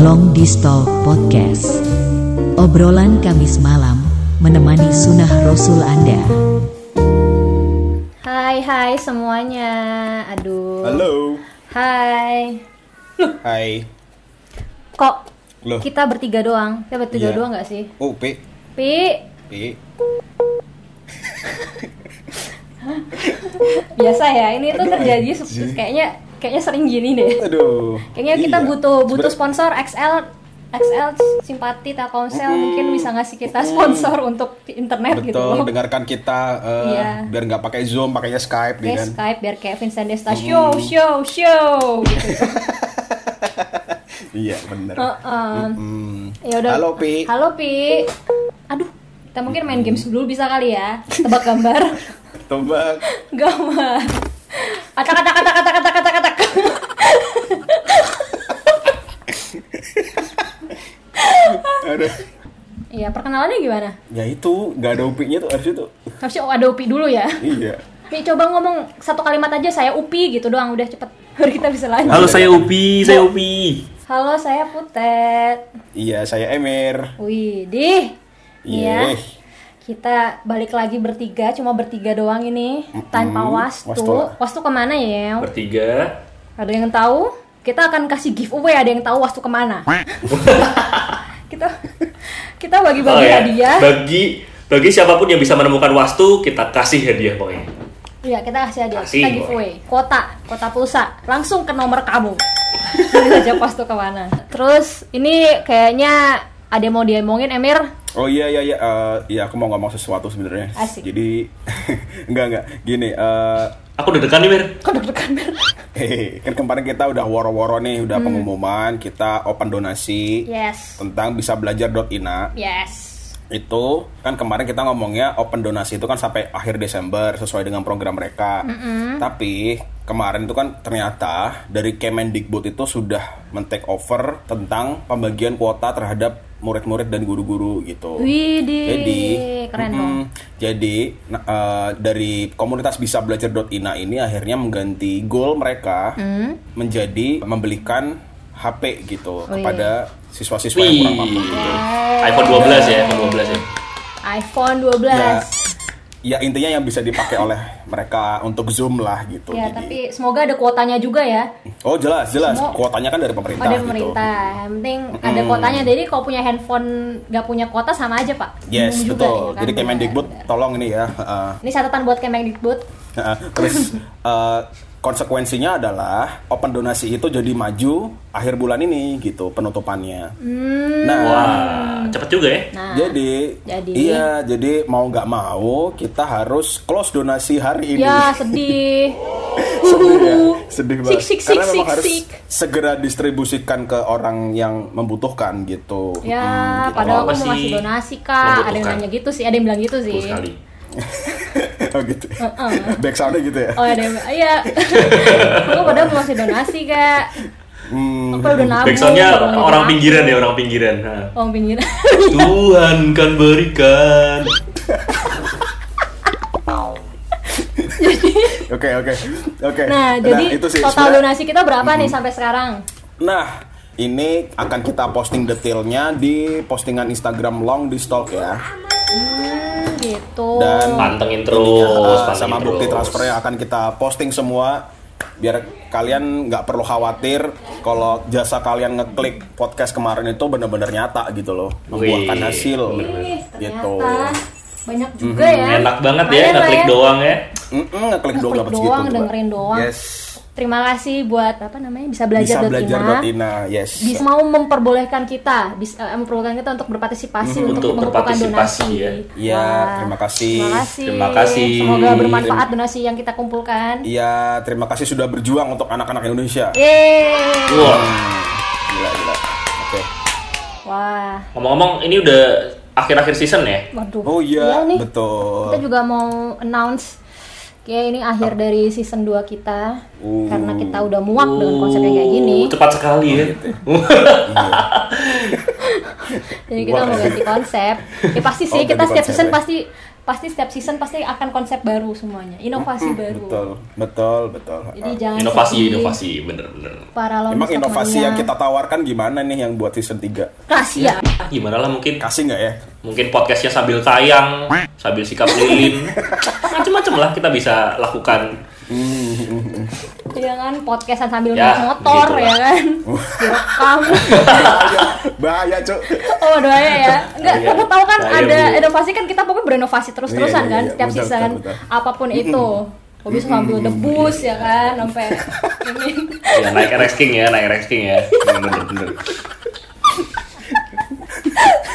Long Distal Podcast. Obrolan Kamis malam menemani sunnah Rasul Anda. Hai hai semuanya. Aduh. Halo. Hai. Hai. Kok Loh. kita bertiga doang? Kita bertiga Iya. doang nggak sih? Oh, Pi. Pi, Pi. biasa ya. Ini tuh terjadi kayaknya kayaknya sering gini deh. Aduh. Kayaknya kita Iya. butuh butuh Sebenernya- sponsor XL XL simpati Telkomsel mungkin bisa ngasih kita sponsor untuk internet gitu Betul, loh. dengarkan kita eh, Iya. biar nggak pakai Zoom, pakainya Skype gitu kan. Skype biar kayak Vincent Desta show show show gitu. Iya, bener. Heeh. Hmm. Ya udah. Halo, Pi. Halo Pi. Aduh, kita mungkin main games dulu bisa kali ya. Tebak gambar. Tebak. gambar. Atak atak atak atak atak atak. Aduh. Iya, perkenalannya gimana? Ya itu, nggak ada upinya tuh harus itu. Harusnya ada Upi dulu ya. Iya. Pi coba ngomong satu kalimat aja saya Upi gitu doang udah cepet. Baru kita bisa lanjut. Halo saya Upi, saya Upi. Halo, saya Putet. Iya, saya Emir. Wih, dih. Iya. Kita balik lagi bertiga, cuma bertiga doang ini tanpa wastu. Wastu. Wastu ke mana ya? Bertiga. Ada yang tahu? Kita akan kasih giveaway. Ada yang tahu wastu ke mana? kita kita bagi-bagi Oh, ya. hadiah. Bagi bagi siapa pun yang bisa menemukan wastu, kita kasih hadiah pokoknya. Iya, kita kasih hadiah. Kasih, kita boy. giveaway. Kota, kota pulsa. Langsung ke nomor kamu. Aja wastu ke mana. Terus ini kayaknya ada yang mau diomongin Emir. Oh iya iya iya Eh, iya aku mau ngomong sesuatu sebenarnya. Jadi enggak enggak gini eh Aku deg-degan nih, Mir. Kok deg-degan Mir? Hehehe, kan kemarin kita udah woro-woro nih, Hmm. udah pengumuman, kita open donasi Yes. tentang bisa belajar.ina. Yes. Itu kan kemarin kita ngomongnya open donasi itu kan sampai akhir Desember sesuai dengan program mereka. Tapi kemarin itu kan ternyata dari Kemendikbud itu sudah men-take over tentang pembagian kuota terhadap murid-murid dan guru-guru gitu. Widih, Jadi, keren mm-mm. dong. Jadi nah, eh, dari komunitas bisa belajar.ina ini akhirnya mengganti goal mereka Hmm. menjadi membelikan HP gitu Oh, iya. kepada siswa-siswa yang kurang mampu. Gitu. iPhone 12 ya, iPhone 12 ya. iPhone 12. Ya, ya intinya yang bisa dipakai oleh mereka untuk Zoom lah gitu. Ya, Jadi- tapi semoga ada kuotanya juga ya. oh jelas jelas Semua- kuotanya kan dari pemerintah. Pada gitu. pemerintah. Yang penting ada kuotanya. Jadi kalau punya handphone nggak punya kuota sama aja, Pak. Yes Bingung juga, betul. ya kan? Jadi Kemendikbud tolong ini ya. uh, Ini catatan buat Kemendikbud. Nah, Terus eh, konsekuensinya adalah open donasi itu jadi maju akhir bulan ini gitu penutupannya. Hmm. Nah, Wah, cepet juga ya. Nah, jadi, jadi? iya jadi mau nggak mau kita harus close donasi hari ini. ya sedih. sedih ya, sedih banget. Sik, sik, Karena sik, memang sik, harus sik. segera distribusikan ke orang yang membutuhkan gitu. Ya, Hmm, gitu. padahal aku mau sih ngasih donasi kak. Ada yang nanya gitu sih, ada yang bilang gitu sih. Sekali. oh gitu. Back soundnya gitu ya. Oh ada iya. aku padahal mau ngasih donasi kak. Hmm, Aku udah nabung. Backsoundnya orang donasi. pinggiran ya, orang pinggiran. Nah. Orang pinggiran. Tuhan kan berikan. Oke oke oke. Nah, jadi itu sih total donasi kita berapa nih sampai sekarang? Nah, ini akan kita posting detailnya di postingan Instagram Long Distalk ya. Hmm, gitu. Dan Pantengin terus, ininya, uh, pantengin sama bukti terus. transfernya akan kita posting semua biar kalian nggak perlu khawatir kalau jasa kalian ngeklik podcast kemarin itu benar-benar nyata gitu loh, membuahkan Wih, hasil Ih, gitu. banyak juga ya. Enak banget ya, Lumayan lah ngeklik doang ya. Ngeklik doang Ngeklik dapat segitu. doang, dengerin doang. Yes. Terima kasih buat apa namanya bisa Bisa belajar belajar Ina, yes. bisa mau memperbolehkan kita bisa eh, memperbolehkan kita untuk berpartisipasi Mhm. untuk, Untuk mengumpulkan berpartisipasi, donasi. ya. Iya, terima kasih. Terima kasih. Terima kasih. Semoga bermanfaat donasi yang kita kumpulkan. Iya, terima kasih sudah berjuang untuk anak-anak Indonesia. Yeay. Wah, Gila, gila. Oke. Wah. ngomong-ngomong ini udah akhir-akhir season ya. Waduh. Oh iya, nih. betul. Kita juga mau announce kayak ini akhir dari season 2 kita Uh. karena kita udah muak dengan konsep yang kayak gini. Uh, cepat sekali ya. Jadi kita mau ganti konsep. Ya pasti sih Oh, kita setiap season ya. pasti pasti setiap season pasti akan konsep baru semuanya, inovasi baru. Betul, betul, betul. Jadi jangan Inovasi, sedih. inovasi, bener-bener. Para Emang inovasi mania. yang kita tawarkan gimana nih yang buat season 3? rahasia. Gimana lah mungkin Kasih nggak ya? mungkin podcastnya sambil tayang, sambil sikap lilin, macem-macem lah kita bisa lakukan. Iya kan podcastan sambil Ya, naik motor ya kan. Direkam. bahaya, bahaya cuk. Oh doanya ya. Enggak, Iya. kamu tahu kan Bahaya, ada Bu. inovasi kan kita pokoknya berinovasi terus-terusan Iya, iya, kan iya. setiap season betul, betul. apa pun itu. Kok bisa sambil debus ya kan sampai ini. Ya naik RX King ya, naik RX King ya. Bener-bener.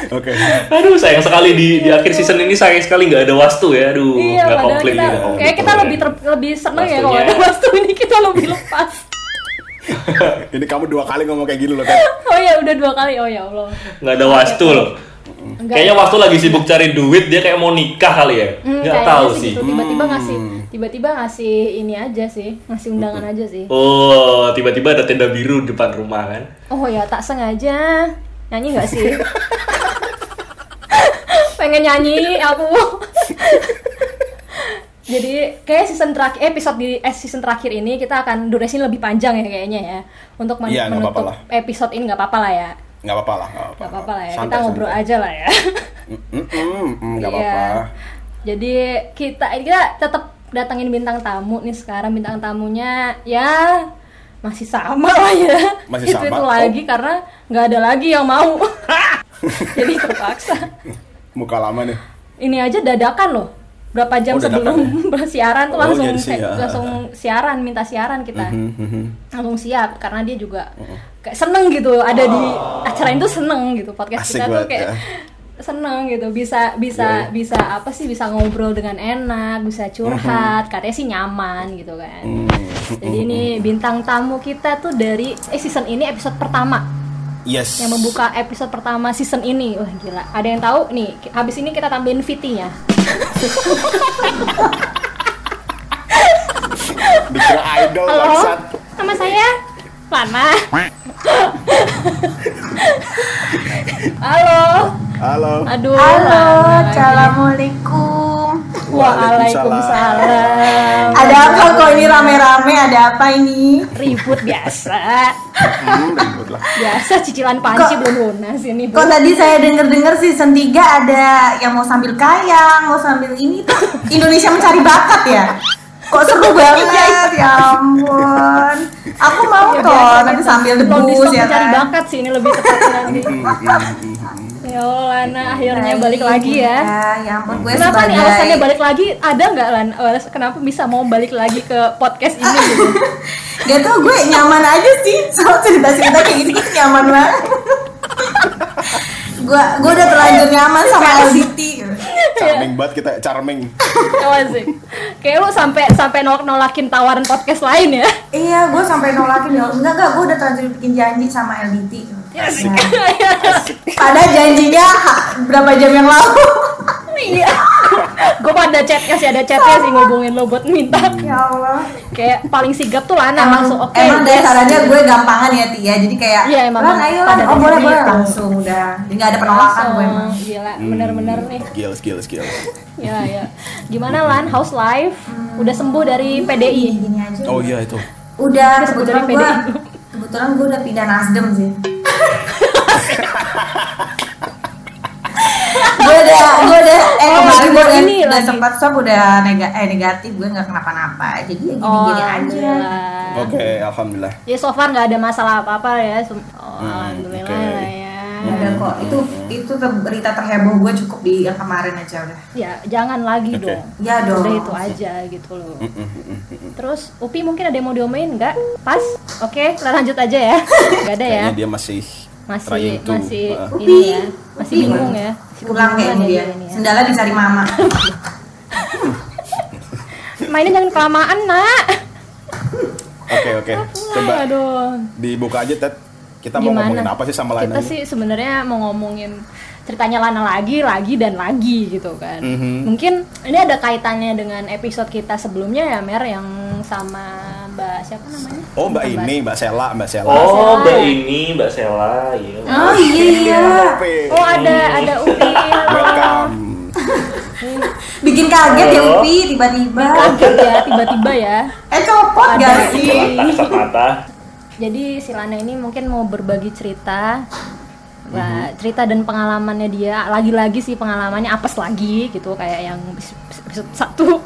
Oke. Aduh sayang sekali di, di akhir season ini sayang sekali nggak ada wastu ya. Aduh, Iya, nggak komplain kita komplain. kayak kita lebih ter- lebih seneng ya kalau ada waktu ini kita lebih lepas. Ini kamu dua kali ngomong kayak gini loh kan? Oh ya udah dua kali. Oh ya Allah. nggak ada wastu loh. Enggak. Kayaknya wastu lagi sibuk cari duit dia kayak mau nikah kali ya. Hmm, Nggak kayaknya tahu sih gitu. Tiba-tiba Hmm. ngasih tiba-tiba ngasih ini aja sih, ngasih undangan aja sih. Oh, tiba-tiba ada tenda biru depan rumah kan? Oh ya tak sengaja nyanyi nggak sih? Pengen nyanyi aku. Jadi kayak season terakhir episode di eh, season terakhir ini kita akan durasi lebih panjang ya kayaknya ya untuk men- nggak menutup apa-apa lah. episode ini nggak apa-apa lah ya Nggak apa-apa lah, nggak apa-apa. lah ya Santai, kita ngobrol santai. aja lah ya. Mm, mm, mm, Nggak Iya. apa-apa. Jadi kita kita tetap datangin bintang tamu nih sekarang bintang tamunya ya masih sama lah ya. Masih itu sama? itu Oh. lagi karena nggak ada lagi yang mau. Jadi terpaksa. Muka lama nih. Ini aja dadakan loh. Berapa jam Oh, sebelum bersiaran tuh Oh, langsung kayak- ya. langsung siaran minta siaran kita. Mhm, mhm. Langsung siap karena dia juga kayak seneng gitu ada di acara itu seneng gitu podcast Asik kita tuh kayak ya. Seneng gitu. Bisa bisa Iya. bisa apa sih? Bisa ngobrol dengan enak bisa curhat. Katanya sih nyaman gitu kan. Hmm. jadi ini bintang tamu kita tuh dari eh season ini episode pertama. Yes. yang membuka episode pertama season ini. Wah gila. Ada yang tahu? Nih habis ini kita tambahin VT-nya Dikira idol halo? bangsat. nama saya Lana. Halo Halo. aduh Halo, assalamualaikum. Waalaikumsalam. Ada apa kok ini rame-rame? Ada apa ini? Ribut biasa. Hmm, ribut lah. Biasa cicilan panci Kok- belum lunas ini. Bu. Kok tadi saya denger-denger season 3 ada yang mau sambil kayang, mau sambil ini tuh Indonesia mencari bakat ya? Kok seru banget, ya ampun. Aku mau Ya, toh nanti kita. sambil debus ya mencari kan. bakat sih ini lebih tepatnya nanti. Ya Allah, Lana akhirnya Baik, balik lagi ya. Ya ampun, gue Kenapa nih sebagai alasannya balik lagi? Ada nggak Lan? Alas- Kenapa bisa mau balik lagi ke podcast ini gitu? Gak tau gue nyaman aja sih sama cerita-cerita kayak gini gue nyaman banget. gue gue udah terlanjur nyaman sama LDT. Charming banget kita, charming. Apa sih? Kayak lu sampai sampai nolak nolakin tawaran podcast lain ya? Iya, gue sampai nolakin ya. Enggak enggak, gue udah terlanjur bikin janji sama LDT. Nah, Padahal janjinya berapa jam yang lalu. Iya. Gue pada chatnya sih ada chatnya sih ngubungin lo buat minta. ya Allah. Kayak paling sigap tuh Lana Emang, langsung oke. emang yes. dasarnya gue gampangan ya Tia. Jadi kayak, Iya, emang "Lan, ayo Lan." oh boleh dasarnya boleh langsung udah. Jadi nggak ada penolakan Langsung. gue emang. Gila, bener-bener nih. Skills, skills, skills. Ya, ya. Gimana Lan? House life? Udah sembuh dari PDI? Gini aja. Oh iya itu. Udah kebetulan dari gue PDI. kebetulan gue udah pindah Nasdem sih. Gue udah gue udah eh Oh, kemarin gue udah, ini udah sempat swab udah nega, eh negatif gue nggak kenapa-napa jadi ya gini-gini aja alhamdulillah. Oke, alhamdulillah. Ya so far nggak ada masalah apa-apa ya. Oh, Hmm, alhamdulillah oke. lah ya. Ada kok itu itu berita terheboh gue cukup di yang kemarin aja udah Ya jangan lagi Oke. dong. ya dong Udah itu aja gitu loh. Mm, mm, mm. Terus Upi mungkin ada yang mau diomongin nggak? Pas? Oke, kita lanjut aja ya. Gak ada ya? Kayaknya dia masih Masih to, masih uh, Upi, ini ya. Masih Upi. bingung ya. Masih pulang kebingungan kayaknya dia ya ini ya. sendalnya dicari mama Mainnya jangan kelamaan, Nak. Oke, oke. Coba Aduh. dibuka aja, Ted. Kita mau Gimana? ngomongin apa sih sama lain Kita sih sebenarnya mau ngomongin ceritanya Lana lagi, lagi dan lagi gitu kan. Mhm. Mungkin ini ada kaitannya dengan episode kita sebelumnya ya, Mer yang sama Mbak siapa namanya? Oh, Mbak Bukan ini, Mbak Sela, Mbak Sela. Oh, Sela. Mbak ini, Mbak Sela, iya. oh iya Oke. Oh ada ada Upi. Welcome. Bikin kaget ya? Upi tiba-tiba. kaget ya tiba-tiba ya. Eh copot gak sih? mata Jadi si Lana ini mungkin mau berbagi cerita Wah, cerita dan pengalamannya dia lagi-lagi sih pengalamannya apes lagi gitu kayak yang episode satu.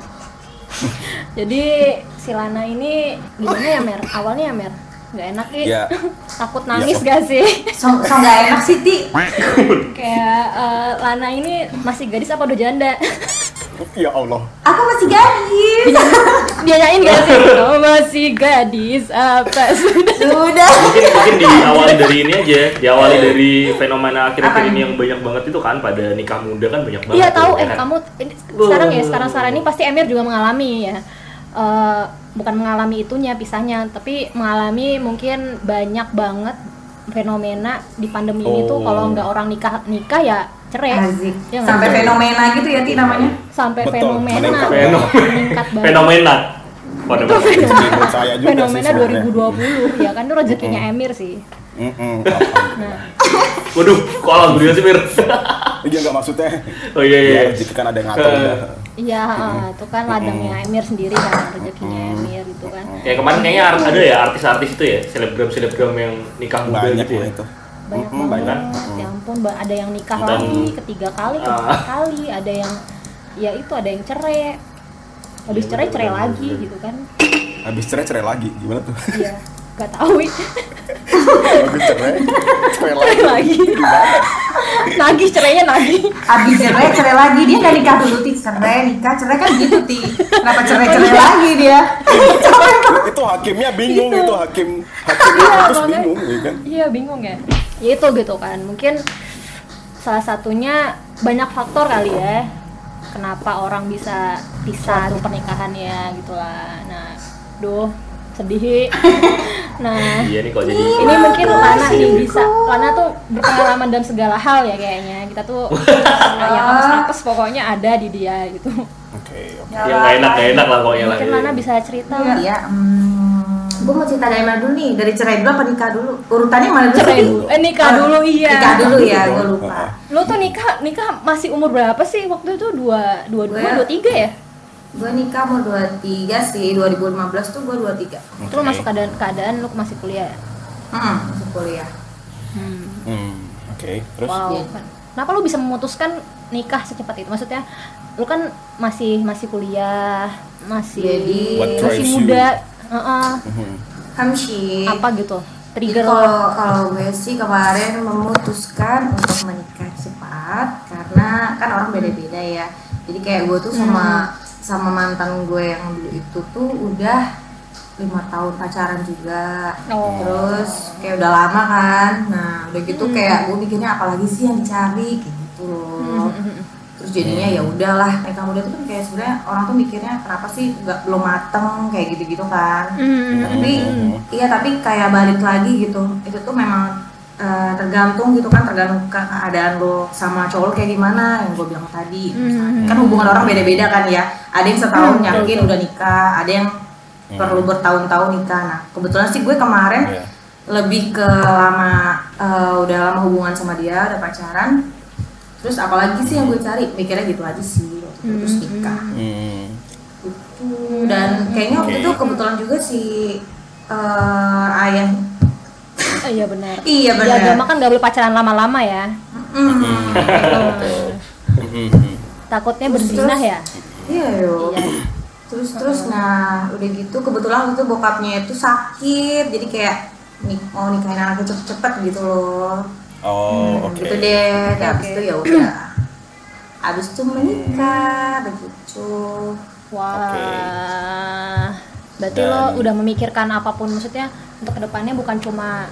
Jadi si Lana ini gimana ya Mer? Awalnya ya Mer nggak enak nih. Ya. Takut nangis Ya. gak sih? So, so gak enak sih Ti. kayak eh, Lana ini masih gadis apa udah janda? Ya Allah. Aku masih gadis. Dia nyain gak sih? Oh, masih gadis apa sudah? Sudah. mungkin mungkin diawali dari ini aja diawali dari fenomena akhir-akhir ini yang banyak banget itu kan pada nikah muda kan banyak banget Iya tahu ya eh kan? kamu ini, sekarang ya sekarang sekarang ini pasti Emir juga mengalami ya. Eh, bukan mengalami itunya pisahnya tapi mengalami mungkin banyak banget fenomena di pandemi ini tuh Oh. kalau nggak orang nikah nikah ya cerai. Ya? Sampai fenomena gitu ya Ti namanya. sampai Betul, fenomena meningkat. Fenomena. meningkat banget fenomena pada Itu fenomena, Menurut saya juga fenomena sih sebenarnya. 2020 ya kan itu rezekinya Emir sih Mm-mm. nah waduh kok alhamdulillah sih Mir Iya nggak maksudnya. oh iya iya Ya, rezeki kan ada yang ngatur udah. Iya eh, itu kan ladangnya Emir sendiri kan rezekinya Emir itu kan. Kayak kemarin kayaknya art- ada ya artis-artis itu ya selebgram selebgram yang nikah muda Banyak gitu ya? itu. banyak Mm-mm, banget. banyak. ya ampun ada yang nikah Dan- lagi ketiga kali keempat Ah. kali ada yang ya itu ada yang cerai. Habis Iya, cerai cerai lagi gitu kan. Habis cerai cerai lagi. Gimana tuh? iya gak tahu Habis cerai cerai lagi. cerai lagi nagih cerainya nagih Abis cerai cerai lagi dia nggak nikah dulu Ti. Cerai nikah cerai kan gitu Ti. Kenapa cerai cerai lagi dia? itu hakimnya bingung Gitu. itu hakim hakimnya Iya, terus bingung ya kan. iya bingung ya ya itu gitu kan mungkin salah satunya banyak faktor kali ya kenapa orang bisa pisah tuh pernikahannya gitu lah nah duh sedih nah iya nih kok jadi ini mungkin Lana nih Iya. bisa Lana tuh berpengalaman dalam segala hal ya kayaknya kita tuh yang apes-apes pokoknya ada di dia gitu Oke, oke. yang nggak enak nggak enak lah pokoknya lah mungkin ya. Lana bisa cerita lah Iya. Hmm, gue mau cerita dari mana dulu nih? Dari cerai dulu apa nikah dulu? Urutannya mana dulu? cerai dulu eh nikah Oh, dulu iya Nikah dulu ya, gue lupa. Lo tuh nikah nikah masih umur berapa sih waktu itu dua dua dua dua tiga ya? Gue nikah mau 23 sih, 2015 tuh gue 23 Itu lo masuk keadaan keadaan lo masih kuliah ya? Hmm, masuk kuliah Hmm. Hmm, oke. Terus Wow. Kan. Kenapa lo bisa memutuskan nikah secepat itu? Maksudnya lo kan masih masih kuliah, masih Jadi- masih you? muda, Heeh. Mhm. Hamshi apa gitu? Trigger kalau kalau gue sih kemarin memutuskan untuk menikah cepat karena kan orang beda-beda ya. Jadi kayak gue tuh sama sama mantan gue yang dulu itu tuh udah lima tahun pacaran juga. Oh. Terus kayak udah lama kan. Nah udah gitu kayak gue mikirnya apalagi sih yang dicari gitu loh. Terus jadinya ya udahlah nikah muda tuh kan kayak sebenarnya orang tuh mikirnya kenapa sih nggak belum mateng kayak gitu-gitu kan Hmm. tapi iya tapi kayak balik lagi gitu itu tuh memang eh, tergantung gitu kan tergantung ke keadaan lo sama cowok lo kayak gimana yang gue bilang tadi Hmm. kan hubungan orang beda-beda kan ya ada yang setahun Hmm, yakin betul. udah nikah ada yang perlu bertahun-tahun nikah nah kebetulan sih gue kemarin Iya. lebih ke lama eh, udah lama hubungan sama dia udah pacaran terus apalagi sih yang gue cari mikirnya gitu aja sih waktu itu, terus nikah Hmm. itu dan kayaknya waktu Oke. itu kebetulan juga si eh, ayah Eh, iya benar. Iya, Di benar. agama kan nggak boleh pacaran lama-lama ya. Mm, takutnya berzinah ya. iya yo Iya. terus terus nah udah gitu kebetulan waktu itu bokapnya itu sakit jadi kayak nik mau nikahin anaknya cepet-cepet gitu loh Oh, Hmm, oke. gitu deh Oke, Nah, habis itu ya udah habis itu menikah begitu Wah. Berarti Dan- lo udah memikirkan apa pun maksudnya untuk ke depannya bukan cuma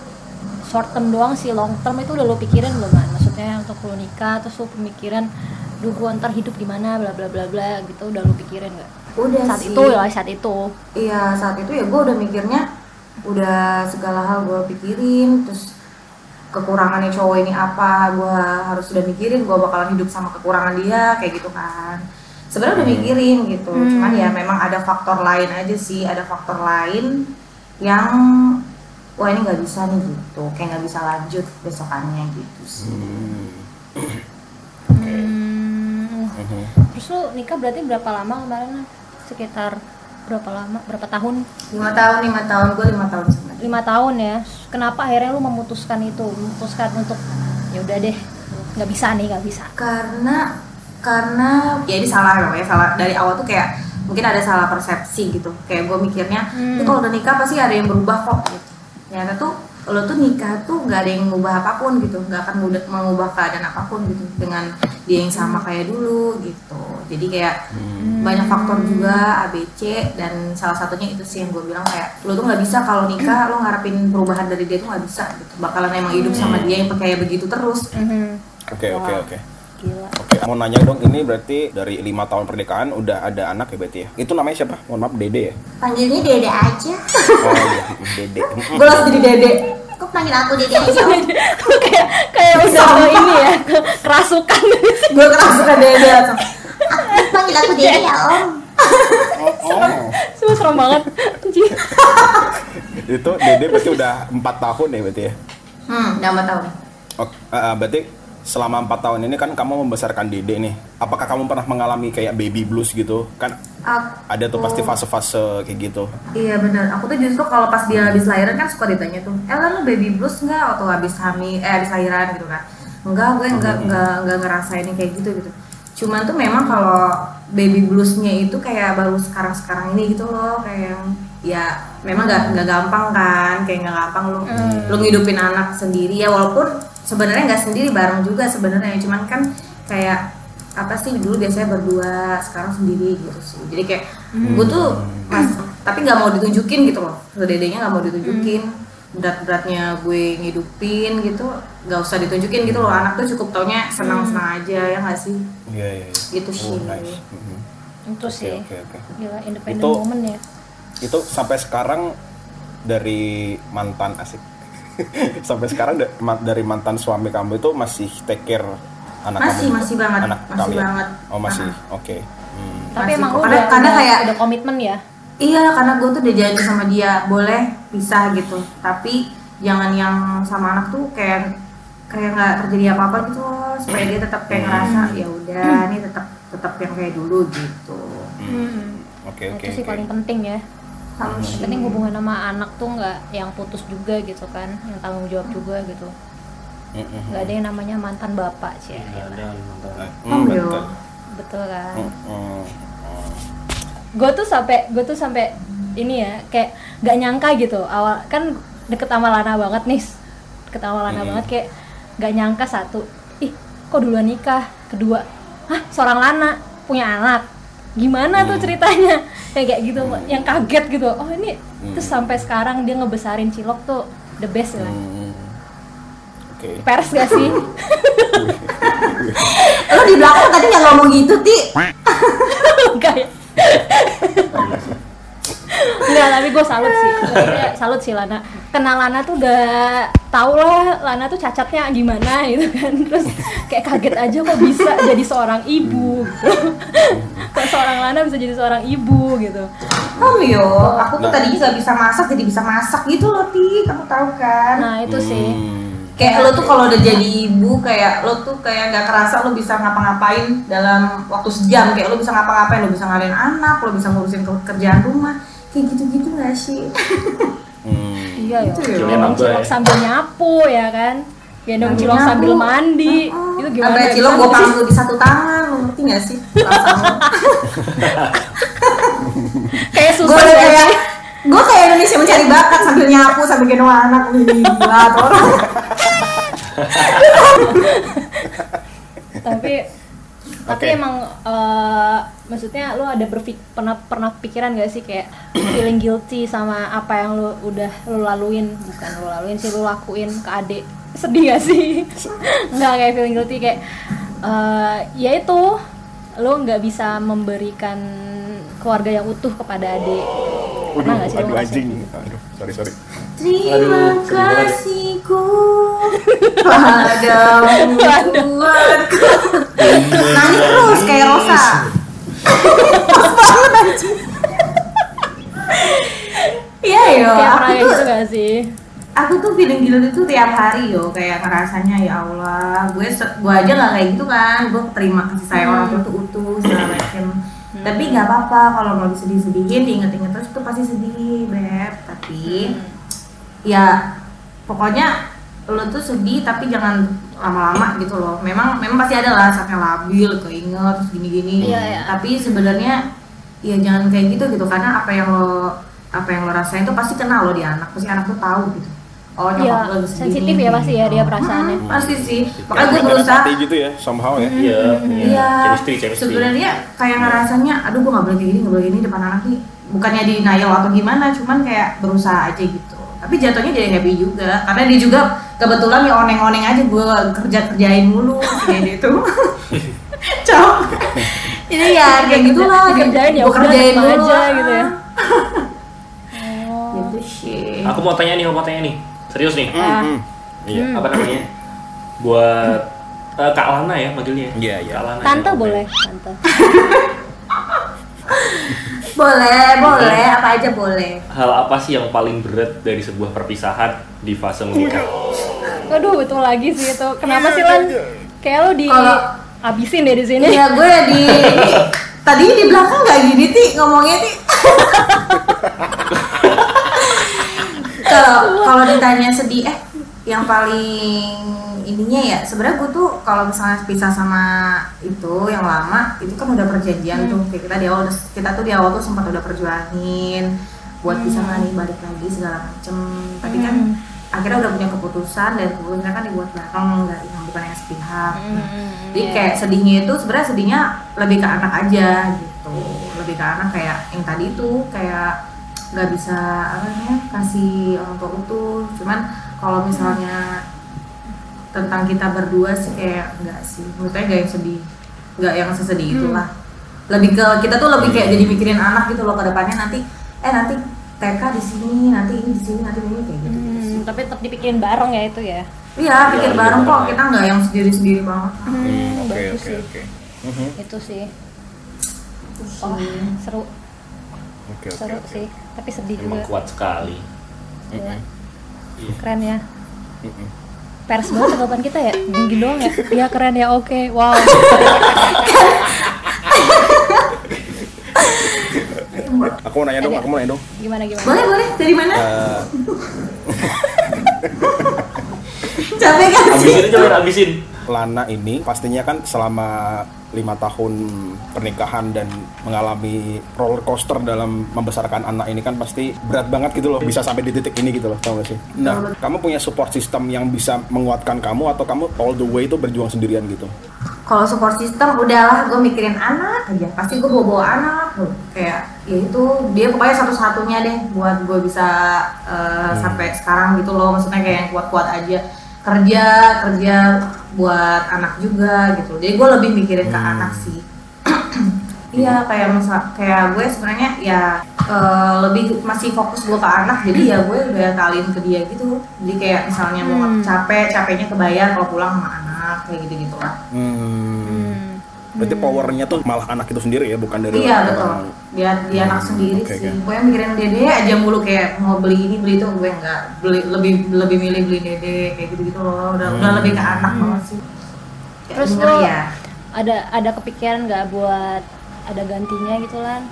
short term doang sih long term itu udah lo pikirin belum man? Maksudnya untuk lo nikah terus lo pemikiran duh gua ntar hidup gimana bla bla bla bla gitu udah lo pikirin nggak? udah Saat sih itu ya saat itu. iya saat itu ya gue udah mikirnya udah segala hal gue pikirin terus kekurangannya cowok ini apa gue harus udah mikirin gue bakalan hidup sama kekurangan dia kayak gitu kan sebenarnya udah mikirin gitu Hmm. cuman ya memang ada faktor lain aja sih ada faktor lain yang wah ini nggak bisa nih gitu. Kayak nggak bisa lanjut besokannya gitu sih. Hmm. Hmm, terus lu nikah berarti berapa lama kemarin sekitar berapa lama berapa tahun? Lima tahun lima tahun. Gue lima tahun sebenarnya lima tahun ya. Kenapa akhirnya lu memutuskan itu? Memutuskan untuk ya udah deh nggak bisa nih nggak bisa. Karena karena ya ini salah namanya salah. Dari awal tuh kayak mungkin ada salah persepsi gitu. Kayak gue mikirnya Hmm. "Ini kalau udah nikah pasti ada yang berubah kok gitu ternyata tuh lo tuh nikah tuh nggak ada yang mengubah apa pun gitu. Nggak akan mudah mengubah keadaan apa pun gitu dengan dia yang sama kayak dulu gitu. Jadi kayak banyak faktor juga ABC dan salah satunya itu sih yang gue bilang kayak lo tuh nggak bisa kalau nikah lo ngarepin perubahan dari dia tuh nggak bisa gitu. Bakalan emang hidup sama dia yang kayak begitu terus. Mhm. Oke oke oke. Mau nanya dong, ini berarti dari lima tahun pernikahan udah ada anak ya berarti ya? Itu namanya siapa? Mohon maaf, Dede ya? panggilnya dede aja Oh iya, Dede. gue langsung jadi dede kok panggil aku dede aja kayak kayak udah ini ya ke- kerasukan gue kerasukan dede langsung panggil aku dede ya om Oh, oh. Semua serem banget. Itu Dede berarti udah empat tahun ya berarti ya? hmm udah empat tahun Oke, eh, eh, berarti selama empat tahun ini kan kamu membesarkan Dede nih. Apakah kamu pernah mengalami kayak baby blues gitu? Kan Aku- ada tuh pasti fase-fase kayak gitu. Iya benar. Aku tuh justru kalau pas dia habis lahiran kan suka ditanya tuh, eh lu baby blues nggak waktu habis hamil, eh habis lahiran gitu kan? Enggak, gue enggak enggak enggak ngerasain kayak gitu gitu. Cuman tuh memang kalau baby bluesnya itu kayak baru sekarang sekarang ini gitu loh, kayak yang ya memang nggak nggak gampang kan, kayak nggak gampang lu lu ngidupin anak sendiri ya walaupun sebenarnya nggak sendiri bareng juga sebenarnya, cuman kan kayak apa sih dulu biasanya berdua sekarang sendiri gitu sih jadi kayak gue tuh mas tapi nggak mau ditunjukin gitu loh ke dedenya nggak mau ditunjukin berat-beratnya gue ngidupin gitu nggak usah ditunjukin gitu loh anak tuh cukup taunya senang-senang aja ya nggak sih Iya, iya. iya. Gitu sih. Oh, nice. Mhm. itu Oke, sih oke, oke. gila independent Itu- woman ya Itu sampai sekarang dari mantan asik. sampai sekarang dari mantan suami kamu itu masih take care anak Masih, kamu? masih banget. Anak Masih kalian? banget. Oh, masih. Oke. Hmm. tapi Masih emang Karena- udah, karena kayak- udah komitmen ya iya karena gue tuh udah janji sama dia boleh pisah gitu tapi jangan yang sama anak tuh kayak kayak nggak terjadi apa apa gitu loh supaya dia tetap kayak ngerasa ya udah ini tetap tetap yang kayak dulu gitu Hmm. Oke, oke. itu sih oke. paling penting ya yang penting hubungan sama anak tuh nggak yang putus juga gitu kan yang tanggung jawab juga gitu Mm-mm. nggak ada yang namanya mantan bapak sih Nggak ada mantan. Hmm, Oh, iya. betul. betul kan gue tuh sampai gue tuh sampai ini ya kayak nggak nyangka gitu awal kan deket sama Lana banget nih deket sama Lana Hmm. banget kayak nggak nyangka satu ih kok duluan nikah kedua hah seorang Lana punya anak gimana tuh Hmm. ceritanya kayak kayak gitu yang kaget gitu oh ini Hmm. terus sampai sekarang dia ngebesarin Cilok tuh the best lah Hmm. Oke. pers gak sih lo di belakang tadi nggak ngomong gitu ti Enggak ya Enggak, tapi gue salut sih Maksudnya salut sih Lana Kenal Lana tuh udah tau lah Lana tuh cacatnya gimana gitu kan Terus kayak kaget aja kok bisa jadi seorang ibu gitu Kok seorang Lana bisa jadi seorang ibu gitu Kamu yo, aku tuh Nah. tadinya nggak bisa masak jadi bisa masak gitu loh ti, kamu tahu kan? Nah itu sih Hmm. Kayak lo tuh kalau udah jadi ibu, kayak lo tuh kayak nggak kerasa lo bisa ngapa-ngapain dalam waktu sejam. Kayak lo bisa ngapa-ngapain, lo bisa ngalahin anak, lo bisa ngurusin ke- kerjaan rumah, kayak gitu-gitu nggak sih? Hmm. Iya ya Itu ya. Gendong cilok ya. sambil nyapu ya kan Gendong cilok sambil mandi Itu gimana Sampai ya? cilok Bisa gue nggak pangku di satu tangan, lo ngerti gak sih? Kayak gue susah ya kayak gue kayak Indonesia mencari bakat sambil nyapu sambil gendong anak gila tuh orang tapi tapi emang eh, maksudnya lu ada berpik pernah pernah pikiran gak sih kayak feeling guilty sama apa yang lu udah lu laluin? Bukan lu laluin sih lu lakuin ke adik. Sedih gak sih? Nggak kayak feeling guilty kayak eh, ya itu. Lu nggak bisa memberikan keluarga yang utuh kepada adik. Pernah nggak sih lu aduh anjing. Aduh, sorry sorry. terima kasihku padamu buatku nangis terus kayak Rosa? Iya yo, aku tuh gitu gak sih? aku tuh feeling guilty itu tiap hari yo. Kayak ngerasanya ya Allah gue gue aja nggak kayak gitu kan. Gue terima kasih sayang orang tua tuh utuh segala macem tapi nggak apa-apa kalau mau disedih-sedihin diinget-inget terus tuh pasti sedih beb. Tapi ya pokoknya lo tuh sedih tapi jangan lama-lama gitu loh. Memang memang pasti ada lah saatnya labil keinget terus gini-gini. Iya, iya. tapi sebenarnya ya jangan kayak gitu gitu. Karena apa yang lo apa yang lo rasain tuh pasti kena lo di anak. Pasti anak tuh tahu gitu oh Iya, sedih sensitif ya pasti ya gitu. dia perasaannya. Hmm, pasti sih makanya gue berusaha hati gitu ya somehow ya Iya, Iya, chemistry, chemistry. sebenarnya kayak ngerasanya, aduh gue nggak boleh kayak gini, nggak boleh gini depan anak nih. Bukannya denial atau gimana, cuman kayak berusaha aja gitu. Tapi jatuhnya jadi happy juga, karena dia juga kebetulan ya oneng-oneng aja gue kerja kerjain mulu kayak dia tuh. Cok. Ini ya kayak gitulah, Dikerjain ya gue kerjain dulu aja ah. gitu ya. Gitu sih. Aku mau tanya nih, mau tanya nih. Serius nih. Ah. Hmm, iya Apa namanya? Buat eh, Kak Lana ya manggilnya. Iya, iya. Kak Lana. Tante ya. boleh, tante. Boleh, boleh, apa aja boleh. Hal apa sih yang paling berat dari sebuah perpisahan di fase menikah? Aduh, itu lagi sih itu. Kenapa sih Lan? Kayak lo di Kalau- abisin deh di sini. Iya gue di tadi di belakang nggak gini ti ngomongnya ti. Kalau kalau ditanya sedih eh yang paling ininya ya sebenarnya gue tuh kalau misalnya pisah sama itu yang lama itu kan udah perjanjian tuh. Kayak kita di awal kita tuh di awal tuh sempat udah perjuangin buat bisa nggak nih balik lagi segala macem. Tapi kan Hmm. akhirnya udah punya keputusan dan keputusannya kan dibuat bareng nggak yang bukan yang sepihak. Hmm, jadi iya. kayak sedihnya itu sebenarnya sedihnya lebih ke anak aja gitu. Lebih ke anak kayak yang tadi itu kayak nggak bisa apa namanya kasih orang tua utuh cuman kalau misalnya tentang kita berdua sih kayak enggak sih menurutnya nggak yang sedih nggak yang sesedih itulah lebih ke kita tuh lebih kayak jadi mikirin anak gitu loh ke depannya nanti eh nanti TK di sini nanti ini di sini nanti ini kayak gitu, Hmm, tapi tetap dipikirin bareng ya itu ya. iya pikir Iya, bareng iya, kok iya. kita nggak yang sendiri sendiri banget Hmm, Oke oke sih. oke Mhm. Itu sih. Oh, sih. seru, Oke oke seru oke. sih. Tapi sedih Emang juga. kuat sekali. Iya. Iya. Keren ya. Pers banget tanggapan kita ya. Gini doang ya. Iya keren ya. Oke. Wow. Aku mau nanya dong, aku mau nanya dong. Gimana gimana? boleh boleh dari mana Eh, capek kan sih Abisin abisin. Lana ini pastinya kan selama lima tahun pernikahan dan mengalami roller coaster dalam membesarkan anak ini kan pasti berat banget gitu loh bisa sampai di titik ini gitu loh tau gak sih? Nah kamu punya support system yang bisa menguatkan kamu atau kamu all the way itu berjuang sendirian gitu? kalau support system udahlah gue mikirin anak aja pasti gue bawa bawa anak tuh. kayak ya itu dia pokoknya satu satunya deh buat gue bisa uh, sampai sekarang gitu loh maksudnya kayak yang kuat kuat aja kerja kerja buat anak juga gitu. Jadi gue lebih mikirin ke anak sih. Iya kayak misal kayak gue sebenarnya ya eh, lebih masih fokus gue ke anak. Jadi ya gue udah kaliin ke dia gitu. Jadi kayak misalnya mau Hmm. capek capeknya kebayar kalau pulang sama anak kayak gitu gitu lah Hmm. Berarti powernya tuh malah anak itu sendiri ya, bukan dari iya orang- betul dia dia anak Hmm, sendiri oke, sih oke. gue mikirin dede aja mulu kayak mau beli ini beli itu gue nggak beli lebih lebih milih beli dede kayak gitu gitu loh udah udah Hmm. lebih ke anak banget sih Kayak Terus lo ya ada ada kepikiran nggak buat ada gantinya gitu lan?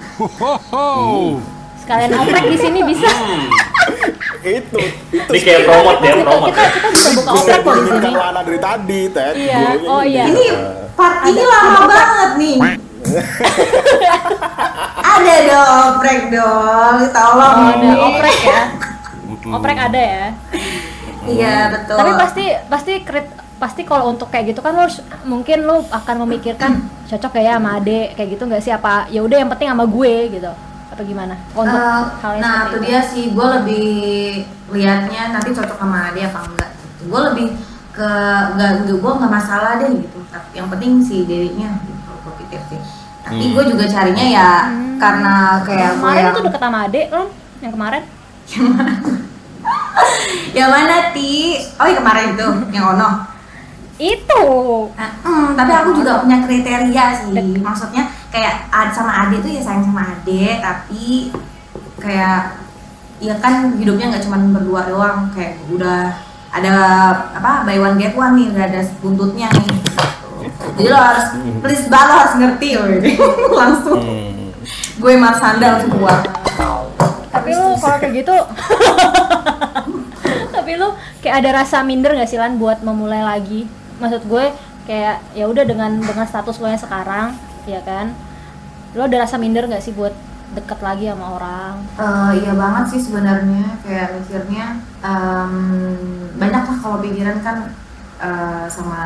Sekalian oprek di sini bisa. itu itu Ini kayak promote ya, kita, promote. kita kita bisa buka oprek kok di sini. Bukan Lana dari tadi, Ted. Iya. Oh, iya. ini part ini lama banget nih. Ada dong oprek dong. Tolong. Oh, ada nih. oprek ya. Oprek ada ya. iya betul. Tapi pasti pasti krit, pasti kalau untuk kayak gitu kan lo harus- mungkin lo akan memikirkan cocok gak ya sama ade kayak gitu nggak sih? Apa ya udah yang penting sama gue gitu. Apa gimana? Untuk Eh, hal yang nah itu itu. dia sih. Gue lebih liatnya nanti cocok sama dia apa enggak gitu. Gue lebih ke nggak gue nggak masalah deh gitu. Tapi yang penting si dirinya gitu gue pikir sih. Tapi Hmm. gue juga carinya ya karena kayak kemarin yang itu deket sama ade kan? Yang kemarin? Yang mana? Ti? Oh yang kemarin itu yang ono. Itu. Nah, hmm, tapi aku juga punya kriteria sih. Maksudnya kayak ad sama ade tuh ya sayang sama ade, tapi kayak ya kan hidupnya nggak cuma berdua doang kayak udah ada apa buy one get one nih udah ada buntutnya nih. Jadi lo harus please banget lo harus ngerti woy. langsung. Hmm. gue Marsanda langsung keluar tapi lu kalau kayak gitu tapi lu kayak ada rasa minder gak sih Lan buat memulai lagi? Maksud gue kayak ya udah dengan dengan status lo yang sekarang ya kan? Lo ada rasa minder gak sih buat deket lagi sama orang. Eh, iya banget sih sebenarnya. Kayak mikirnya em, banyak lah kalau pikiran kan eh, sama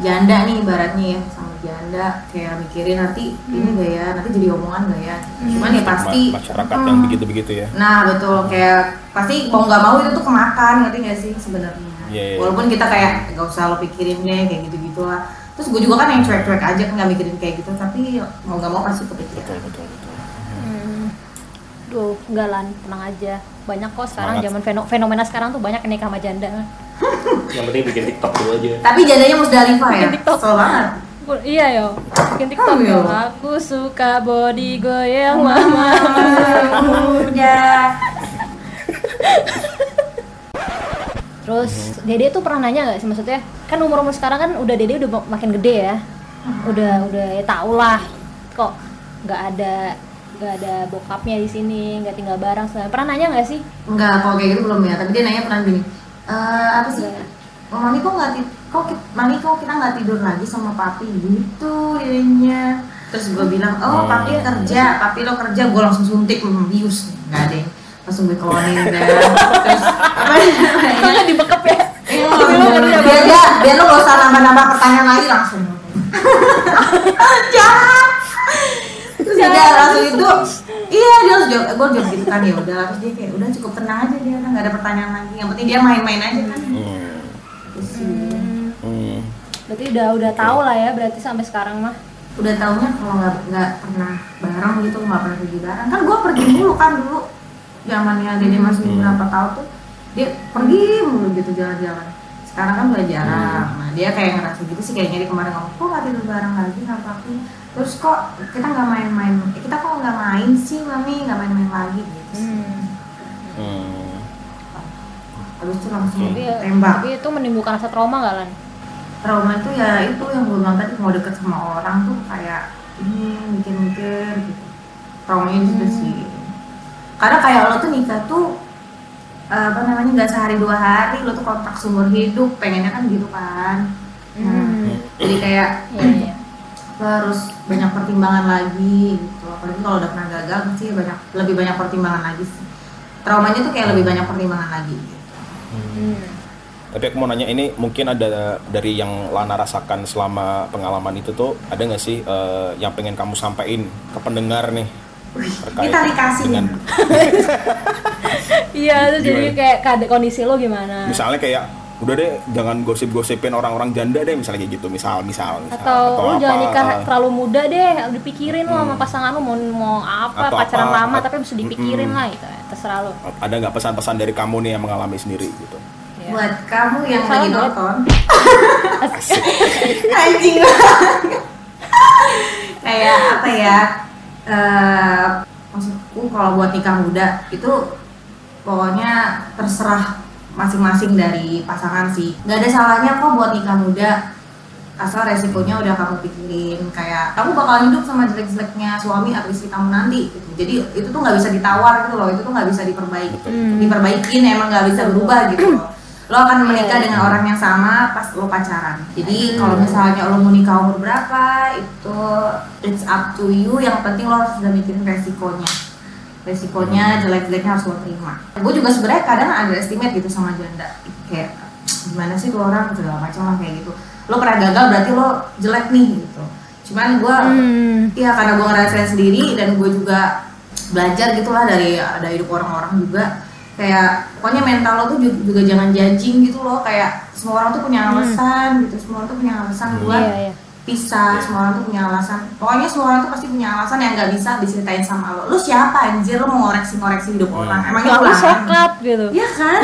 janda nih ibaratnya ya sama janda. Kayak mikirin nanti ini gak ya nanti jadi omongan gak ya. Cuman ya pasti Ma- masyarakat mm, yang begitu-begitu ya. nah betul. Kayak pasti mau nggak mau itu tuh kemakan ngerti gak sih sebenarnya? Iya, iya. walaupun kita kayak gak usah lo pikirin deh kayak gitu gitu lah terus gue juga kan yang cuek-cuek aja kan nggak mikirin kayak gitu. Tapi mau nggak mau pasti kepikiran. Betul, betul, hmm. Duh, enggak Lan, tenang aja. Banyak kok sekarang Semangat. zaman feno- fenomena sekarang tuh banyak nikah sama janda. Yang penting bikin TikTok dulu aja. tapi jandanya Musdalifah ya? Bikin TikTok. kesel banget. Iya yo, bikin tiktok Oh, yo. Aku suka body goyang mama. udah Terus Dede tuh pernah nanya gak sih maksudnya? Kan umur umur sekarang kan udah Dede udah makin gede ya, udah udah ya tau lah. Kok nggak ada nggak ada bokapnya di sini nggak tinggal bareng segala pernah nanya nggak sih Enggak, kalau kayak gitu belum ya. Tapi dia nanya pernah gini, "Eh, apa sih? Enggak. Oh, mami kok nggak kok mami kok kita nggak tidur lagi sama papi gitu dianya. Terus gue bilang, oh Hmm. papi kerja, papi lo kerja, gue langsung suntik, bius, nggak deh. Langsung gue keluarin dan terus apa namanya? Soalnya dibekep ya Iya, biar biar biar lo gak usah nambah-nambah pertanyaan lagi langsung. Jahat. Terus dia langsung itu, iya dia langsung jawab, gue jawab gitu kan ya udah. Terus dia kayak udah cukup tenang aja dia, udah nggak ada pertanyaan lagi. Yang penting dia main-main aja kan. Hmm. Gitu sih. Hmm. berarti udah udah tahu lah ya berarti sampai sekarang mah Udah taunya kalau nggak nggak pernah bareng gitu, nggak pernah pergi bareng. Kan gue pergi dulu kan dulu, zamannya dede masih Hmm. berapa tahun tuh, dia pergi mulu gitu jalan-jalan. Sekarang kan udah jarang. Hmm. Nah dia kayak ngerasa gitu sih kayaknya di kemarin ngomong, kok nggak tidur bareng lagi papi? Terus kok kita nggak main-main? Eh, kita kok nggak main sih mami? Nggak main-main lagi gitu. sih. hmm. Hmm. Habis itu langsung tapi, ya- tembak. tapi itu menimbulkan rasa trauma gak lan trauma itu ya itu yang gue bilang tadi mau deket sama orang tuh kayak ini mikir-mikir gitu traumanya di situ Hmm. sih karena kayak lo tuh nikah tuh apa namanya nggak sehari dua hari lo tuh kontrak seumur hidup pengennya kan gitu kan nah, Hmm. jadi kayak iya iya lo harus banyak pertimbangan lagi gitu apalagi kalau udah pernah gagal pasti banyak lebih banyak pertimbangan lagi sih traumanya tuh kayak lebih banyak pertimbangan lagi gitu. Hmm. Tapi aku mau nanya ini mungkin ada dari yang Lana rasakan selama pengalaman itu tuh ada nggak sih eh, yang pengen kamu sampaikan ke pendengar nih terkait kita dikasih dengan iya terus jadi kayak keada- kondisi lo gimana? Misalnya kayak udah deh jangan gosip-gosipin orang-orang janda deh misalnya kayak gitu misal misal, misal. atau lu jangan apa, nikah eh, terlalu muda deh dipikirin lo sama pasangan lo mau mau apa Atau pacaran apa, lama at- tapi mesti dipikirin Mm-mm. lah gitu terserah lo ada nggak pesan-pesan dari kamu nih yang mengalami sendiri gitu? Ya. buat kamu yang lagi nonton. Anjing banget. kayak apa ya eh maksudku kalau buat nikah muda itu pokoknya terserah masing-masing dari pasangan sih nggak ada salahnya kok buat nikah muda asal resikonya udah kamu pikirin kayak kamu bakal hidup sama jelek-jeleknya suami atau istri kamu nanti gitu. jadi itu tuh nggak bisa ditawar gitu loh itu tuh nggak bisa diperbaiki Hmm. diperbaikin emang nggak bisa berubah gitu loh lo akan menikah Iya. dengan orang yang sama pas lo pacaran. Jadi Hmm. kalau misalnya lo mau nikah umur berapa itu it's up to you. Yang penting lo harus udah mikirin resikonya. Resikonya jelek-jeleknya harus lo terima. Gue juga sebenarnya kadang ada estimate gitu sama janda. Kayak gimana sih tuh orang? segala macam lah kayak gitu. Lo pernah gagal berarti lo jelek nih gitu. Cuman gue Hmm. Iya karena gue ngerasain sendiri dan gue juga belajar gitulah dari dari hidup orang-orang juga kayak pokoknya mental lo tuh juga, juga jangan judging gitu loh kayak semua orang tuh punya alasan gitu semua orang tuh punya alasan buat iya iya pisah semua orang tuh punya alasan pokoknya semua orang tuh pasti punya alasan yang nggak bisa diceritain sama lo lo siapa anjir lo mau ngoreksi ngoreksi hidup orang emangnya Lalu ulangan sokap gitu Iya kan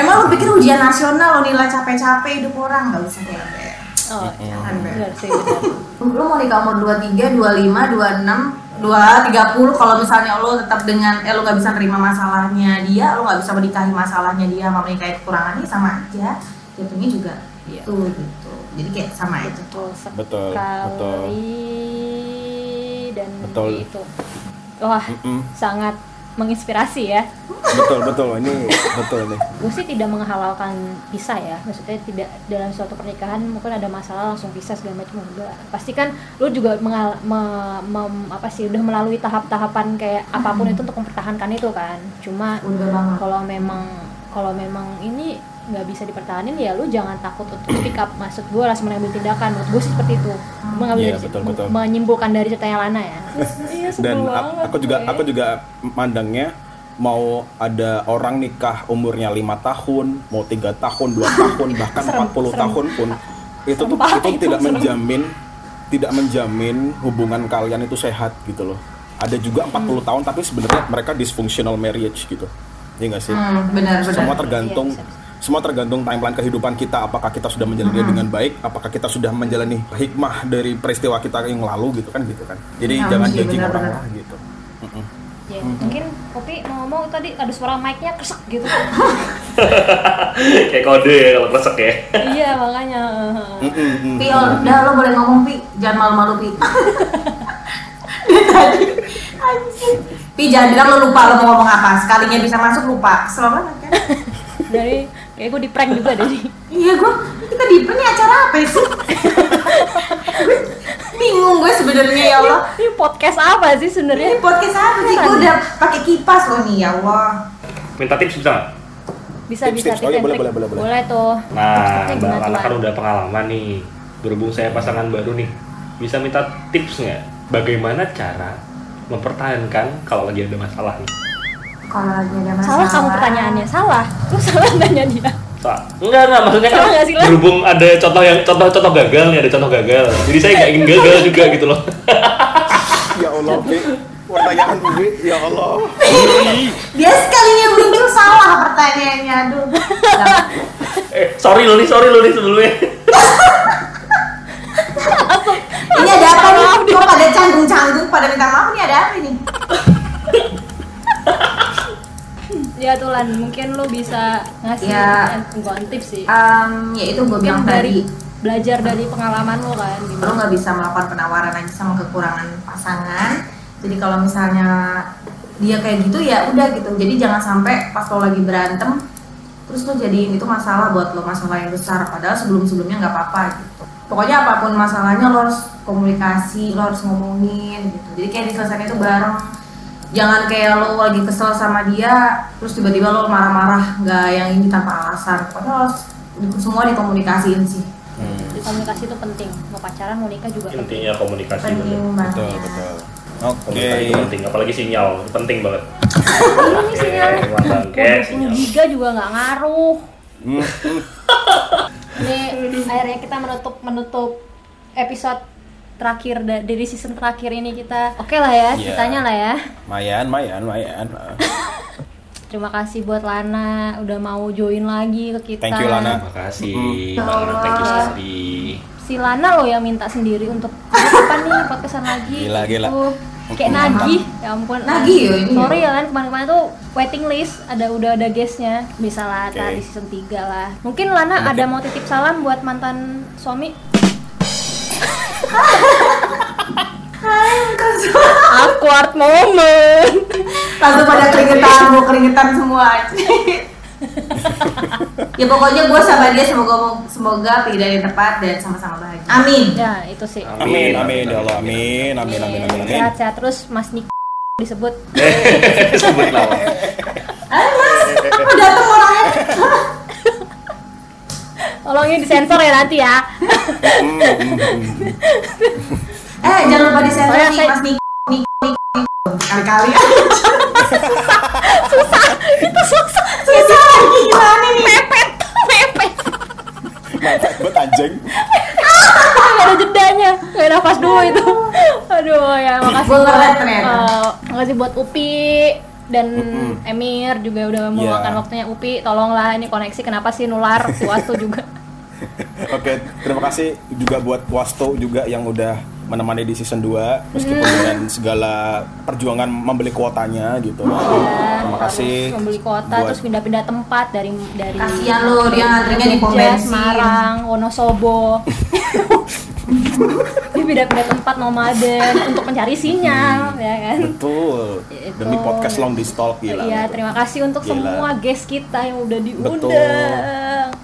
emang lo pikir ujian nasional lo nilai capek-capek hidup orang nggak bisa kayak gitu oh sih benar lu mau nikah umur 23, 25, 26 dua tiga puluh kalau misalnya lo tetap dengan eh lo nggak bisa nerima masalahnya dia lo nggak bisa menikahi masalahnya dia sama menikahi kekurangannya sama aja jatuhnya juga Iya. itu gitu jadi kayak sama aja betul Betul, sekali betul. dan Betul. itu wah Mm-mm. sangat menginspirasi ya. Betul betul. Ini betul nih. Gue sih tidak menghalalkan pisah ya. Maksudnya tidak dalam suatu pernikahan mungkin ada masalah langsung pisah segala macam enggak. Pasti kan lu juga mengal me- mem- apa sih udah melalui tahap-tahapan kayak apa pun itu untuk mempertahankan itu kan. Cuma kalau memang kalau memang ini nggak bisa dipertahanin ya lu jangan takut untuk speak up maksud gue langsung mengambil tindakan menurut gue sih seperti itu mengambil Iya, dari- betul, betul. menyimpulkan dari ceritanya Lana ya iya sebel dan banget aku juga gue. aku juga mandangnya mau ada orang nikah umurnya lima tahun mau tiga tahun dua tahun bahkan Serem, 40 serem. tahun pun itu tuh itu itu, tidak serem. menjamin tidak menjamin hubungan kalian itu sehat gitu loh ada juga 40 Hmm. tahun tapi sebenarnya mereka dysfunctional marriage gitu ya nggak sih hmm, benar benar semua tergantung Iya, bisa, semua tergantung timeline kehidupan kita apakah kita sudah menjalani dengan baik apakah kita sudah menjalani hikmah dari peristiwa kita yang lalu gitu kan gitu kan jadi Ya, jangan iya, judging orang lah gitu. Ya, mungkin Kopi mau ngomong tadi ada suara mic-nya kresek gitu. Kayak kode ya kalau kresek ya. iya, makanya. Mm-mm, mm. Pi, udah lo boleh ngomong Pi, jangan malu-malu Pi. Dia tadi, anjing. Pi jangan bilang lo lupa lo mau ngomong apa, sekalinya bisa masuk lupa, kesel banget kan? Dari kayak gue di prank juga dari. Iya gue, kita di ini acara apa sih? Gue Bingung gue sebenarnya ya Allah. Ini podcast apa sih Ini sebenarnya? podcast apa sih? Gue udah pakai kipas loh nih ya Allah. Minta tips bisa nggak? Bisa Tips, bisa tips. Oh, iya, tips boleh, boleh, boleh, boleh. Boleh tuh. Nah, Mbak Lana kan udah pengalaman nih. Berhubung saya pasangan baru nih, bisa minta tips nggak? Bagaimana cara mempertahankan kalau lagi ada masalah nih? Kalau lagi ada masalah. Salah kamu pertanyaannya, salah. Lu salah nanya dia. Enggak, enggak, maksudnya kan sih, berhubung ada contoh yang contoh-contoh gagal nih, ada contoh gagal. Jadi saya nggak ingin gagal juga gitu loh. ya Allah Bi. pertanyaan Bi ya Allah Dia sekalinya muncul salah pertanyaannya, aduh. Eh, sorry lo nih, sorry lo nih sebelumnya. ini ada apa nih? Kok pada canggung-canggung, pada minta maaf nih ada apa ini? Ya tuh Lan, mungkin lu bisa ngasih Ya. bukan tips sih. Um, ya itu gue bilang dari tadi. belajar dari pengalaman lu kan lo gimana? nggak bisa melakukan penawaran aja sama kekurangan pasangan jadi kalau misalnya dia kayak gitu ya udah gitu jadi jangan sampai pas lo lagi berantem terus lo jadiin itu masalah buat lo masalah yang besar padahal sebelum sebelumnya nggak apa-apa gitu pokoknya apa pun masalahnya lo harus komunikasi lo harus ngomongin gitu jadi kayak diselesaikan itu bareng jangan kayak lo lagi kesel sama dia terus tiba-tiba lo marah-marah nggak yang ini tanpa alasan pokoknya lo harus semua dikomunikasiin sih Di komunikasi itu penting. Mau pacaran, mau nikah juga penting. Intinya komunikasi penting bener. banget betul betul oke Komunikasi itu penting, apalagi sinyal, itu penting banget. Ini 20 sinyal. giga juga nggak ngaruh. Hmm, hmm. Ini akhirnya kita menutup menutup episode terakhir da- dari season terakhir ini kita oke lah ya Iya. ceritanya lah ya mayan mayan mayan terima kasih buat Lana udah mau join lagi ke kita Thank you, Lana. Makasih, Mm. Bang Ren, thank you sekali. si Lana loh yang minta sendiri untuk apa nih podcastan lagi Gila, gila. Gitu. kayak nagih ya ampun Nagih ya ini sorry ya? ya kan kemarin-kemarin tuh waiting list ada udah ada guestnya bisa lah ntar di season 3 lah mungkin Lana Mungkin. ada mau titip salam buat mantan suami awkward moment. Langsung pada keringetan mau keringetan semua. Ya pokoknya gue sama dia semoga semoga pilihan yang tepat dan sama-sama bahagia. Amin. Ya itu sih. Amin amin ya Allah amin amin amin amin amin. Sehat-sehat terus Mas Nik disebut. Sebut nama. Ayo mas kok dateng orangnya tolongin disensor ya nanti ya. Eh jangan lupa di sensor Soalnya nih saya- mas Niko kali-kali itu susah. Susah. Lagi gimana nih mepet mepet. Mantap buat anjing. Nggak ada jedanya. Nggak nafas dulu itu. Aduh. Ya makasih buat eh, makasih buat Upi dan. Emir juga udah meluangkan Iya. waktunya Upi tolonglah ini koneksi kenapa sih nular si Wastu juga Oke, terima kasih juga buat Wasto juga yang udah menemani di season 2 meskipun dengan segala perjuangan membeli kuotanya gitu. Terima kasih. Membeli kota buat- terus pindah-pindah tempat dari dari Kasihan lo, dia ngantrinya di pom. Semarang, Wonosobo. dia pindah-pindah tempat nomaden untuk mencari sinyal ya kan. Betul. Itu. Demi podcast long di stalk gila. Iya, terima kasih untuk Gila. semua guest kita yang udah diundang. Betul.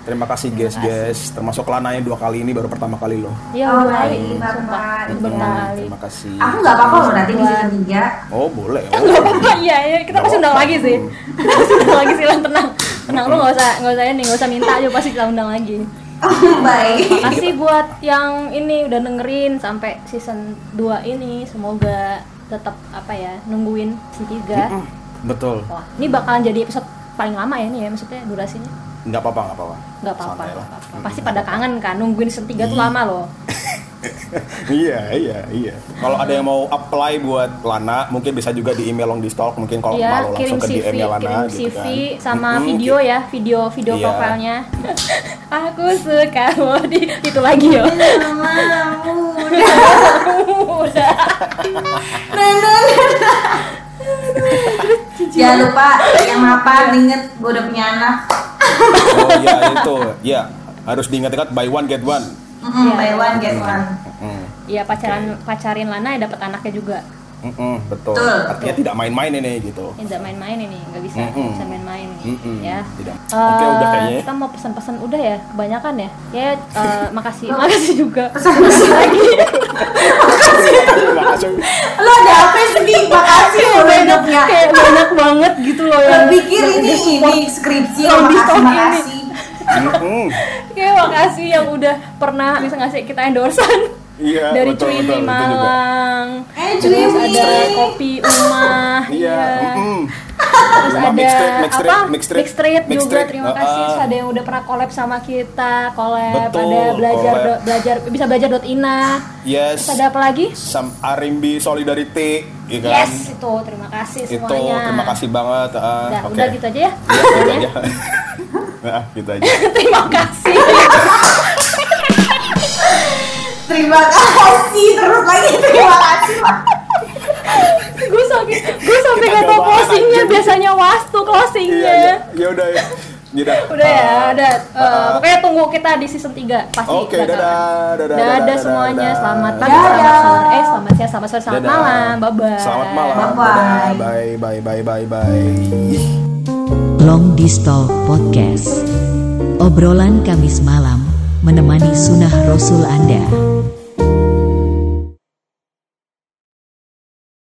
Terima kasih guys guys. Termasuk Lana yang dua kali ini baru pertama kali loh. Iya, Oh, udah kali. baik, Bapak. Sumpah, itu Hmm, pertama kali. Terima kasih. Aku nggak apa-apa loh nanti di season 3 Oh boleh. Gak Oh. apa-apa, iya, iya, kita pasti undang lagi sih. Kita pasti undang lagi sih, Lan, tenang. Tenang, lu gak usah, gak usah ini, gak usah minta aja, pasti kita undang lagi. Baik Makasih buat yang ini udah dengerin sampai season 2 ini. Semoga tetap apa ya, nungguin season 3. Mm, Betul. Wah, ini bakalan jadi episode paling lama ya ini ya, maksudnya durasinya. Nggak apa-apa nggak apa-apa. Nggak apa-apa, Santai nggak lah. apa-apa. Pasti pada kangen kan, nungguin season 3 tuh lama loh. iya iya iya. Kalau ada yang mau apply buat Lana, mungkin bisa juga di email long di stalk. Mungkin kalau Iya, malu kirim langsung ke CV, DM nya Lana kirim gitu CV kan. sama Mm-mm, video gitu. ya, video video Iya. profilnya. Aku suka mau di itu lagi yo. Udah. Jangan lupa yang mapan inget gue udah punya anak Oh iya itu, ya harus diingat-ingat buy one get one. Iya. Buy one get one Mm, Iya pacaran pacarin Lana ya dapat anaknya juga. mm-mm, betul. Betul. Artinya tidak main-main ini gitu. Ini tidak main-main ini, nggak bisa, nggak Mm-mm. bisa main-main nih. Mm-mm, Ya. Tidak. Eh, Oke udah kayaknya. Kita mau pesan-pesan udah ya, kebanyakan ya. Ya, eh, makasih, makasih juga. Terima kasih. Lo ada apa sedih? Makasih lo hidupnya Kayak banyak banget gitu loh Lo yang pikir yang ini ini skripsi Makasih ini. makasih Mm-mm. Kayak makasih yang udah pernah bisa ngasih kita endorsean. Iya, Dari betul, Cuimi betul. Malang. Eh Terus Cuimi ada kopi Umah. Iya. mm-mm. Terus ada Mixtrade, Mixtrade, apa? Mixtrade. Mixtrade juga Mixtrade, terima uh, kasih. uh. Terus ada yang udah pernah collab sama kita, collab Betul, ada belajar collab. do- belajar bisa belajar ina. Yes. Terus ada apa lagi? Sam Arimbi Solidarity, ya kan? Yes, itu terima kasih Itu semuanya. terima kasih banget. ah, Udah, oke. udah gitu aja ya. Iya, gitu aja. nah, gitu aja. terima kasih. Terima kasih Terus lagi terima kasih sampai gue sampai nggak tahu gambaran closingnya aja. biasanya wastu Iya, closingnya. iya. ya udah ya. Udah. Udah ya, Ah, udah. Eh, ah. pokoknya tunggu kita di season 3 pasti. Oke, bakalan. dadah, dadah, Dadah, dadah, semuanya. dadah. Selamat pagi, Dadah. selamat sore. Eh, selamat siang, selamat sore, selamat Dadah. malam. Bye bye. Selamat malam. Bye-bye. Dadah. Bye bye bye bye bye. Long Distal Podcast. Obrolan Kamis malam menemani sunnah Rasul Anda.